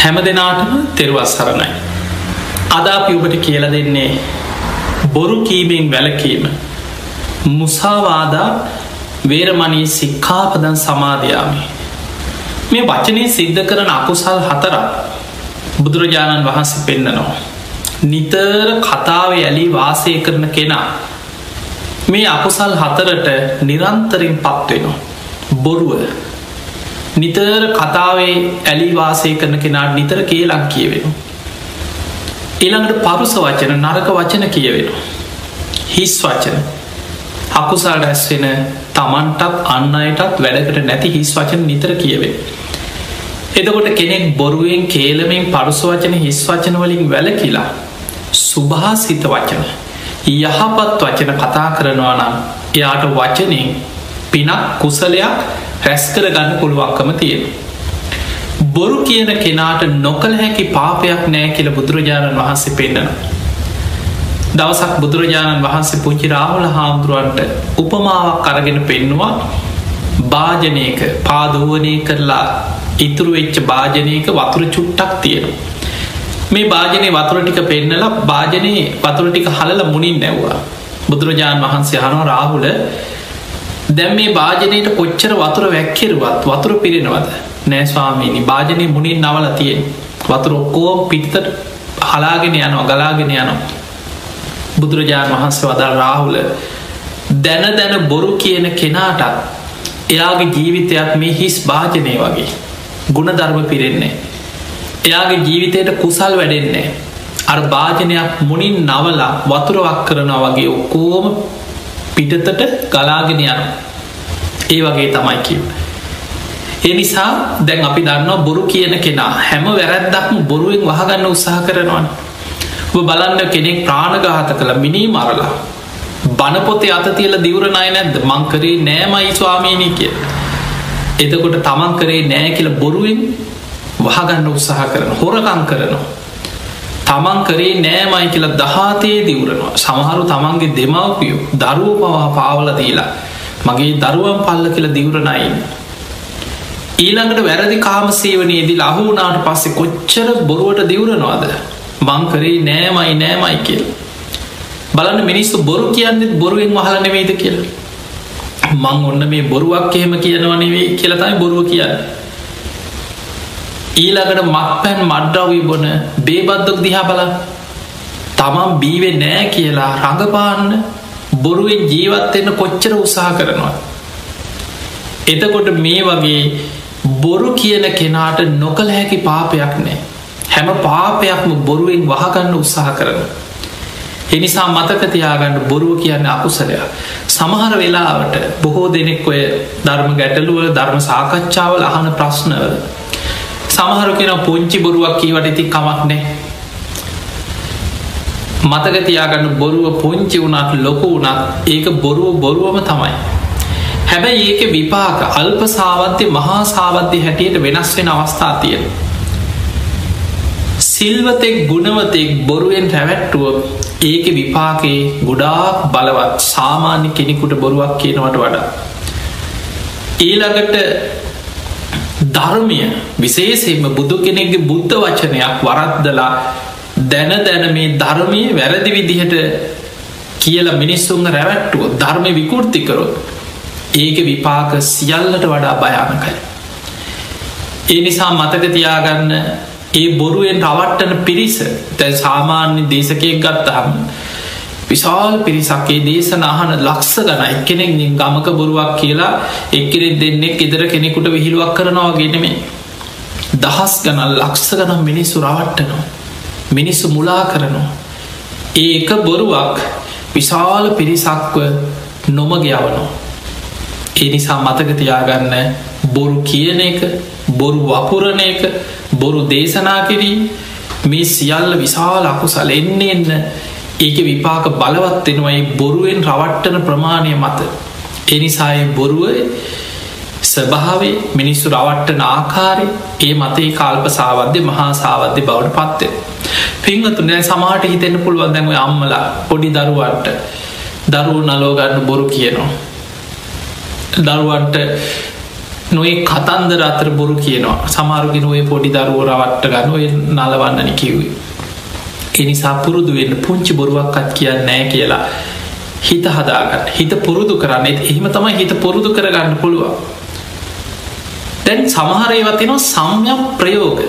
හැම දෙනාටම තෙරුවස් සරණයි. අදාපි ඔබට කියල දෙන්නේ බොරු කීමෙන් වැලකීම මුසාවාදා වේරමණී සික්කාපදන් සමාධයාමි. මේ වචනය සිද්ධ කරන අකුසල් හතරක් බුදුරජාණන් වහන්සේ පෙන්න්නනවා. නිතර කතාව ඇලි වාසය කරන කෙනා මේ අකුසල් හතරට නිරන්තරින් පත්වෙනවා. බොරුව නිතර කතාවේ ඇලි වාසය කරන කෙනාට නිතර කියලක් කියවෙන. ඊළඟට පරුස වචන නරක වචන කියවෙන. හිස් වචන අකුසල් රැස්වෙන තමන්ටත් අන්න අයටත් වැඩකට නැති හිස් වචන නිතර කියවේ. එතකොට කෙනෙක් බොරුවෙන් කේලමින් පරුස වචන හිස් වචනවලින් වැල කියලා සුභාසිත වචන යහපත් වචන කතා කරනවා නම් එයාට වචනින් පිනක් කුසලයක් රැස්කර ගන්න පුළුවන්කම තියෙන. බොරු කියන කෙනාට නොකළ හැකි පාපයක් නෑ කියල බුදුරජාණන් වහන්සේ පෙන්න්නන. දවසක් බුදුරජාණන් වහන්සේ පුංචි රාහුල හාමුදුරුවන්ට උපමාවක් කරගෙන පෙන්නවා භාජනයක පාදුවනය කරලා ඉතුරු වෙච්ච භාජනයක වතුර චුට්ටක් තියෙනවා. මේ භාජනය වතුර ටික පෙන්නලා භාජනයේ වතුර ටික හලල මුණින් නැව්වා. බුදුරජාණන් වහන්සේ හනෝ රාහුල දැම් මේ භාජනයට කොච්චර වතුර වැැක්කිරුවත් වතුර පිරෙනවද? නෑස්වාමීනි භාජනය මුණින් නවල තියෙන් වතුර ඔක්කෝම් පිත්තට හලාගෙන යනවා ගලාගෙන යනවා. බුදුරජාණන් වහන්සේ වදල් රාහුල දැන දැන බොරු කියන කෙනාටත් එයාගේ ජීවිතයක් මේ හිස් භාජනය වගේ. ගුණ ධර්ම පිරෙන්නේ එයාගේ ජීවිතයට කුසල් වැඩෙන්නේ අර භාජනයක් මුණින් නවලා වතුරවක් කරනවා වගේ ඔක්කෝම පිටතට ගලාගෙන යන ඒ වගේ තමයි කිව්. ඒ නිසා දැන් අපි දන්නවා බොරු කියන කෙනා හැම වැරැද්දක්ම බොරුවෙන් වහගන්න උත්සාහ කරනවන්. බලන්න කෙනෙක් ප්‍රාණගාත කළ මිනී මරලා බනපොතේ අත තියල දිවරණය නැද්ද මංකරේ නෑමයි ස්වාමීනී කිය. එතකොට තමන් කරේ නෑ කියල බොරුවෙන් වහගන්න උත්සාහ කරන හොරකං කරනවා. තමන් කරේ නෑමයි කියලා දහතේ දිවරනවා සමහරු තමන්ගේ දෙමවපියෝ දරුව පවා පාවල දීලා මගේ දරුවන් පල්ල කියල දිවරණයින්. ඊළඟට වැරදි කාමසේවනයේදී ලහුනාට පස්සේ කොච්චර බොරුවට දිවරනවාද මංකරේ නෑමයි නෑමයි කියල. බලන්න මිනිස්සු බොරු කියන්නෙත් බොරුවෙන් වහල නෙවෙයිද කියලා. මං ඔන්න මේ බොරුවක් එහෙම කියනවනෙවේ කියලතයි බොරුව කියන්න. ඊළඟට මක් පැන් මඩ්ඩවී බොන බේබද්දක් දිහා බල තමන් බීවෙ නෑ කියලා රඟපාන්න බොරුවෙන් ජීවත්වෙන්න කොච්චර උත්සාහ කරනවා. එතකොට මේ වගේ බොරු කියන කෙනාට නොකළ හැකි පාපයක් නෑ. හැම පාපයක්ම බොරුවෙන් වහගන්න උත්සාහ කරන. එනිසා මතකතියාගන්න බොරුව කියන්න අකුසලයක්. සමහර වෙලාවට බොහෝ දෙනෙක් ඔය ධර්ම ගැටලුව ධර්ම සාකච්ඡාවල අහන ප්‍රශ්නවල සමහරු කෙන පුංචි බොරුවක් කීවට ඉති කමක් නෑ මතක තියාගන්න බොරුව පුංචි වුණත් ලොකු වුණත් ඒක බොරුව බොරුවම තමයි. හැබැයි ඒක විපාක අල්ප සාවද්‍ය මහා සාවද්‍ය හැටියට වෙනස් වෙන අවස්ථා තියෙන සිල්වතෙක් ගුණවතෙක් බොරුවෙන් රැවැට්ටුව ඒක විපාකේ ගොඩාක් බලවත් සාමාන්‍ය කෙනෙකුට බොරුවක් කියනවට වඩා. ඊළඟට ධර්මය විශේෂෙන්ම බුදු කෙනෙක්ගේ බුද්ධ වචනයක් වරද්දලා දැන දැන මේ ධර්මය වැරදි විදිහට කියලා මිනිස්සුන්ග රැවැට්ටුව ධර්ම විකෘතිකරොත් ඒක විපාක සියල්ලට වඩා භයානකයි. ඒ නිසා මතක තියාගන්න ඒ බොරුවෙන් රවට්ටන පිරිස තැ සාමාන්‍ය දේශකයක් ගත්තහම විශාල් පිරිසක්කේ දේශන අහන ලක්ෂ ගන එක්කෙනෙක් ගමක බොරුවක් කියලා එක්කෙනෙක් දෙන්නෙක් ඉදර කෙනෙකුට විහිළුවක් කරනවා ගෙනෙමේ දහස් ගනල් ලක්ෂ ගනම් මිනිස්සු රවට්ටනවා. මිනිස්සු මුලා කරනවා. ඒක බොරුවක්. විශාල පිරිසක්ව නොමග යවනවා. ඒ නිසා මතකතියාගන්න බොරු කියන එක බොරු වපුරණ එක බොරු දේශනා කිරීම මේ සියල්ල විශාල අකුසල්. එන්න එන්න ඒක විපාක බලවත්වෙනවයි බොරුවෙන් රවට්ටන ප්‍රමාණය මත එනිසාය බොරුව ස්භාවේ මිනිස්සු රවට්ටන ආකාරය ඒ මතේ කාල්ප සාවද්‍ය මහා සාවද්‍ය බවට පත්වේ. පිංහතු නෑ සමාට හිතෙන පුළුවන් දැන්ව අම්මලා පොඩි දරුවන්ට දරුව නලෝගන්න බොරු කියනවා. දරුවන්ට නොේ කතන්දර අතර බොරු කියනවා සමාරුගෙන ඔය පොඩි දරුව රවට්ට ගන්න ඔය නලවන්නන කිව්වේ. එනිසා පුරුදු වෙන්න පුංචි බොරුවක්කත් කියන්න නෑ කියලා හිත හදාගන්න හිත පුරුදු කරන්න එහෙම තමයි හිත පුරුදු කරගන්න පුළුවන්. දැන් සමහරයවතිනවා සම්යක් ප්‍රයෝග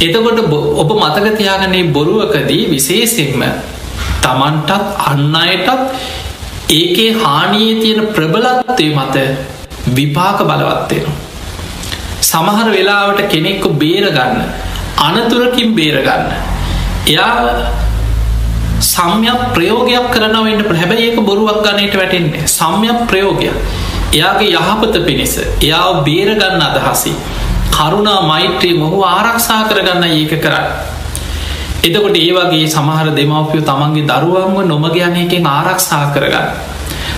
එතකොට ඔබ මතක තියාගන්නේ බොරුවකදී විශේසිෙන්ම තමන්ටත් අන්න අයටත් ඒකේ හානියේ තියෙන ප්‍රබලත්වය මත විපාක බලවත්වෙනවා. සමහර වෙලාවට කෙනෙක්කු බේරගන්න අනතුරකින් බේරගන්න. එයා සම්යක් ප්‍රයෝගයක් කරනවට හැබැයි ඒක බොරුවක් ගන්නට වැටෙන්නේ සම්යක් ප්‍රයෝගයක්. එයාගේ යහපත පිණිස එයාව බේරගන්න අදහසි. කරුණා මෛත්‍රී මොහු ආරක්ෂා කරගන්න ඒක කරන්න. එතකොට ඒ වගේ සමහර දෙමවපියෝ තමන්ගේ දරුවන්ව නොමගයන එකෙන් ආරක්ෂා කරගන්න.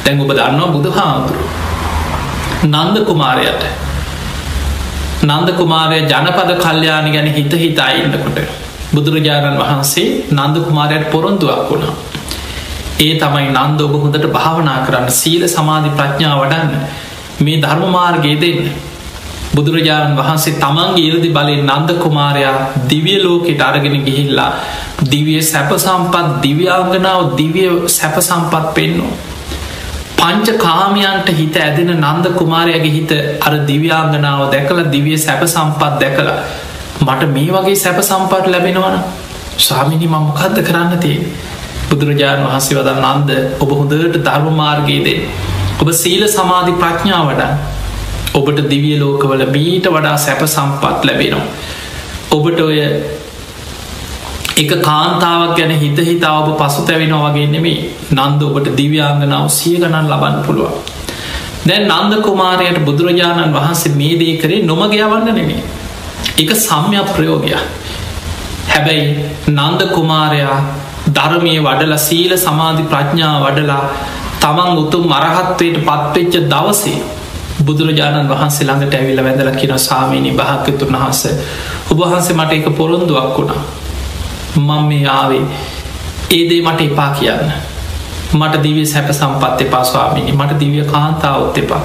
දැන් ඔබ දන්නවා බුදු හාමුදුරු. නන්ද කුමාරයට නන්ද කුමාරය ජනපද කල්්‍යයානි ගැන හිත හිතා ඉන්නකොට බුදුරජාණන් වහන්සේ නන්ද කුමාරයට පොරොන්දුවක් වුණා. ඒ තමයි නන්ද ඔබ හොඳට භාවනා කරන්න සීල සමාධි ප්‍රඥා වඩන්න මේ ධර්මමාර්ගය දෙන්න. බුදුරජාණන් වහන්සේ තමන්ගේ ඉරදි බලෙන් නන්ද කුමාරයා දිවිය ලෝකෙට අරගෙන ගිහිල්ලා දිවිය සැප සම්පත් දිව්‍යාංගනාව දිවිය සැප සම්පත් පෙන්නවා. පංච කාමයන්ට හිත ඇදෙන නන්ද කුමාරයගේ හිත අර දිව්‍යාංගනාව දැකළ දිවිය සැප සම්පත් දැකලා මට මේ වගේ සැප සම්පට ලැබෙනවන ස්වාමිනි මමකක්ද කරන්න තිය බුදුරජාණන් වහන්සේ වදන් නන්ද ඔබ හොඳට ධර්මමාර්ගයේදේ ඔබ සීල සමාධි ප්‍රඥා වඩා ඔබට දිවිය ලෝකවල මීට වඩා සැප සම්පත් ලැබෙනවා ඔබට ඔය එක කාන්තාවක් ගැන හිත හිතා ඔබ පසු තැවෙනවා වගේ නෙමේ නන්ද ඔබට දිව්‍යාංගනාව සිය ගණන් ලබන්න පුළුවන්. දැන් නන්ද කුමාරයට බුදුරජාණන් වහන්සේ මේ දේ කරේ නොමගයවන්න නෙමේ. එක සම්යක් ප්‍රයෝගයක්. හැබැයි නන්ද කුමාරයා ධර්මය වඩල සීල සමාධි ප්‍රඥා වඩලා තමන් උතුම් මරහත්වයට පත්වෙච්ච දවසේ බුදුරජාණන් වහන්සේ ළඟට ඇවිල්ල වැඳල කියන සාමීනි භාක්‍යතුන් වහන්ස ඔබහන්සේ මට එක පොරොන්දුවක් වුණා. මං මේ ආවේ. ඒදේ මට එපා කියන්න. මට දිවිය සැප සම්පත් එපා ස්වාමිනි. මට දිවිය කාන්තාවත් එපා.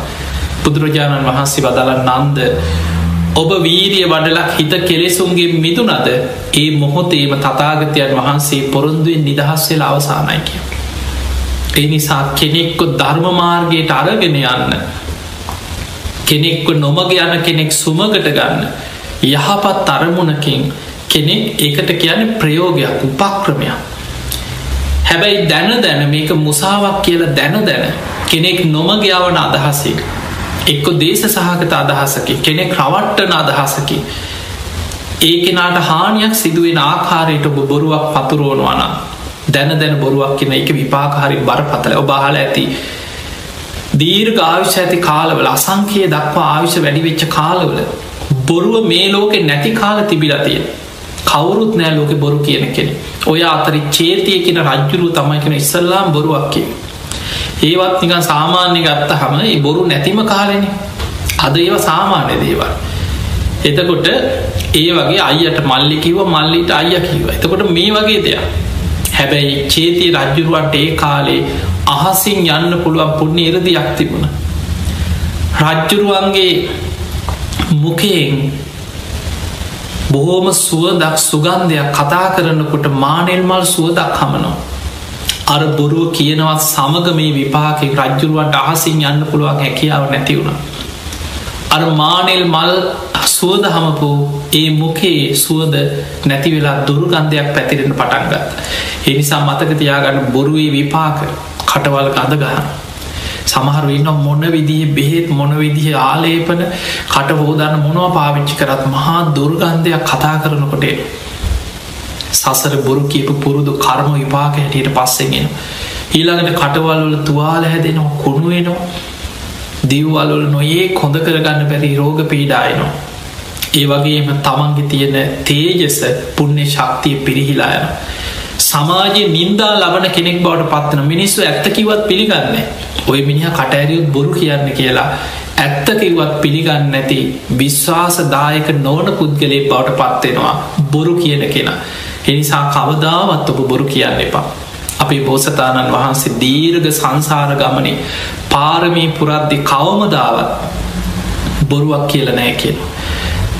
බුදුරජාණන් වහන්සේ වදල නන්ද ඔබ වීරිය වඩලක් හිත කෙලෙසුන්ගේ මිදුනද ඒ මොහොතේම තතාගතයන් වහන්සේ පොරොන්දුවෙන් නිදහස් වෙලා අවසානයි කිය. ඒ නිසා කෙනෙක්කො ධර්මමාර්ගයට අරගෙන යන්න කෙනෙක්ව නොමග යන කෙනෙක් සුමගට ගන්න යහපත් අරමුණකින් කෙනෙක් ඒකට කියන ප්‍රයෝගයක් උපක්‍රමයක් හැබැයි දැන දැන මේක මුසාවක් කියලා දැන දැන කෙනෙක් නොමගයාවන අදහසේ එක්කො දේශ සහගත අදහසකි කෙනෙක් රවට්ටන අදහසකි. ඒ කෙනාට හානියක් සිදුවෙන ආකාරයට ඔබ බොරුවක් පතුරුවනවන දැන දැන බොරුවක් කියන එක විපාකාරි බර පතල ඔබහල ඇති දීර්ඝ ආවිශ ඇති කාලවල අසංකයේ දක්වා ආවිශ වැඩිවෙච්ච කාලවල බොරුව මේ ලෝකෙ නැති කාල තිබිලතිය කවුරුත් නෑ ලෝක බොරු කියන කෙනෙ ඔය අතරි චේතිය කියෙන රජ්ජුරු තමයි කෙන ඉස්සල්ලාම් බොරුවක්කේ ඒවත් නිකන් සාමාන්‍ය ගත්ත හම බොරු නැතිම කාලෙන. අද ඒව සාමාන්‍ය දේවල්. එතකොට ඒ වගේ අයියට මල්ලිකිව මල්ලිට අයිය කිව එතකොට මේ වගේ දෙයක්. හැබැයි චේතිය රජ්ජුරුවන්ට ඒ කාලේ අහසින් යන්න පුළුවන් පුුණ්‍ය ඉරදියක් තිබුණ. රජ්ජුරුවන්ගේ මුකයෙන් බොහෝම සුවදක් සුගන්ධයක් කතා කරනකොට මානෙල්මල් සුවදක් හමනවා. අර බොරුව කියනවත් සමග මේ විපාකෙ රජ්ජුරුවට අහසින් යන්න පුළුවන් හැකියාව නැතිවුණ. අර මානෙල් මල් සුවද හමපු ඒ මුකේ සුවද නැතිවෙලා දුරුගන්ධයක් පැතිරෙන පටන්ගත්. එනිසා මතක තියාගන්න බොරුවේ විපාක කටවල් ගඳ ගහන. සමහර ඉන්න මොන විදිහ බෙහෙත් මොන විදිහ ආලේපන කට හෝදන්න මොනවා පාවිච්චි කරත් මහා දුර්ගන්ධයක් කතා කරනකොටේ සසර බොරු කියපු පුරුදු කර්ම විපාක හැටියට පස්සෙගෙන ඊළඟට කටවල්වල තුවාල හැදෙනවා කුණුවෙනවා දිව්වල්වල නොයේ කොඳ කරගන්න බැරි රෝග පීඩායනවා ඒ වගේම තමන්ගේ තියෙන තේජස පුුණ්‍ය ශක්තිය පිරිහිලායන සමාජය නින්දා ලබන කෙනෙක් බවට පත්වන මිනිස්සු ඇත්තකිවත් පිළිගන්නේ ඔය මිනිහ කටඇරියුත් බොරු කියන්න කියලා ඇත්තකිවත් පිළිගන්න නැති විශ්වාසදායක නොවන පුද්ගලේ බවට පත්වෙනවා බොරු කියන කෙන. එනිසා කවදාවත් ඔබ බොරු කියන්න එපා අපි බෝසතාණන් වහන්සේ දීර්ග සංසාර ගමනේ පාරමී පුරද්දි කවමදාවත් බොරුවක් කියල නෑ කියෙන.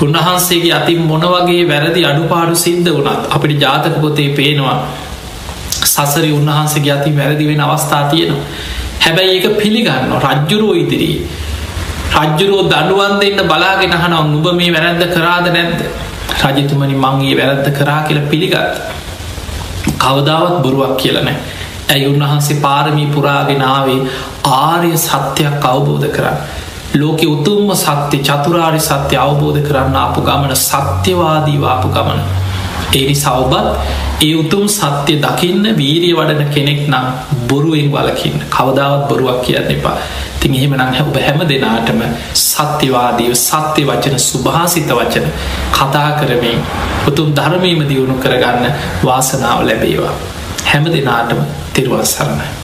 උන්වහන්සේගේ අති මොන වගේ වැරදි අඩුපාඩු සිද්ධ වනත් අපිට ජාතක පොතේ පේනවා සසරි උන්වහන්සේගේ අති වැරදි වෙන අවස්ථා තියෙනවා. හැබැයි ඒක පිළිගන්න රජ්ජුරුව ඉදිරී. රජ්ජුරුවෝ දඩුවන් දෙන්න බලාගෙන හනම් නුබ මේ වැරැද්ද කරාද නැද්ද රජතුමනි මංගේ වැරැද්ද කරා කියලා පිළිගත්. කවදාවත් බොරුවක් කියලනෑ. ඇයි උන්වහන්සේ පාරමී පුරාගෙනාවේ ආරය සත්‍යයක් අවබෝධ කරන්න. ලෝක උතුම්ම සත්‍ය චතුරාරි සත්‍ය අවබෝධ කරන්න අපපු ගමන සත්‍යවාදීවාපු ගමන. ඒනි සවබත් ඒ උතුම් සත්‍යය දකින්න වීරිය වඩන කෙනෙක් නම් බොරුවෙන් වලකින් කවදාවත් බොරුවක් කියන්න එපා. තින් එහෙම නං ඔබ හැම දෙනාටම සත්‍යවාදීව සත්‍ය වචන සුභාසිත වචන කතා කරමින් උතුම් ධර්මීම දියුණු කරගන්න වාසනාව ලැබේවා. හැම දෙනාටම තිරුවන් සරණයි.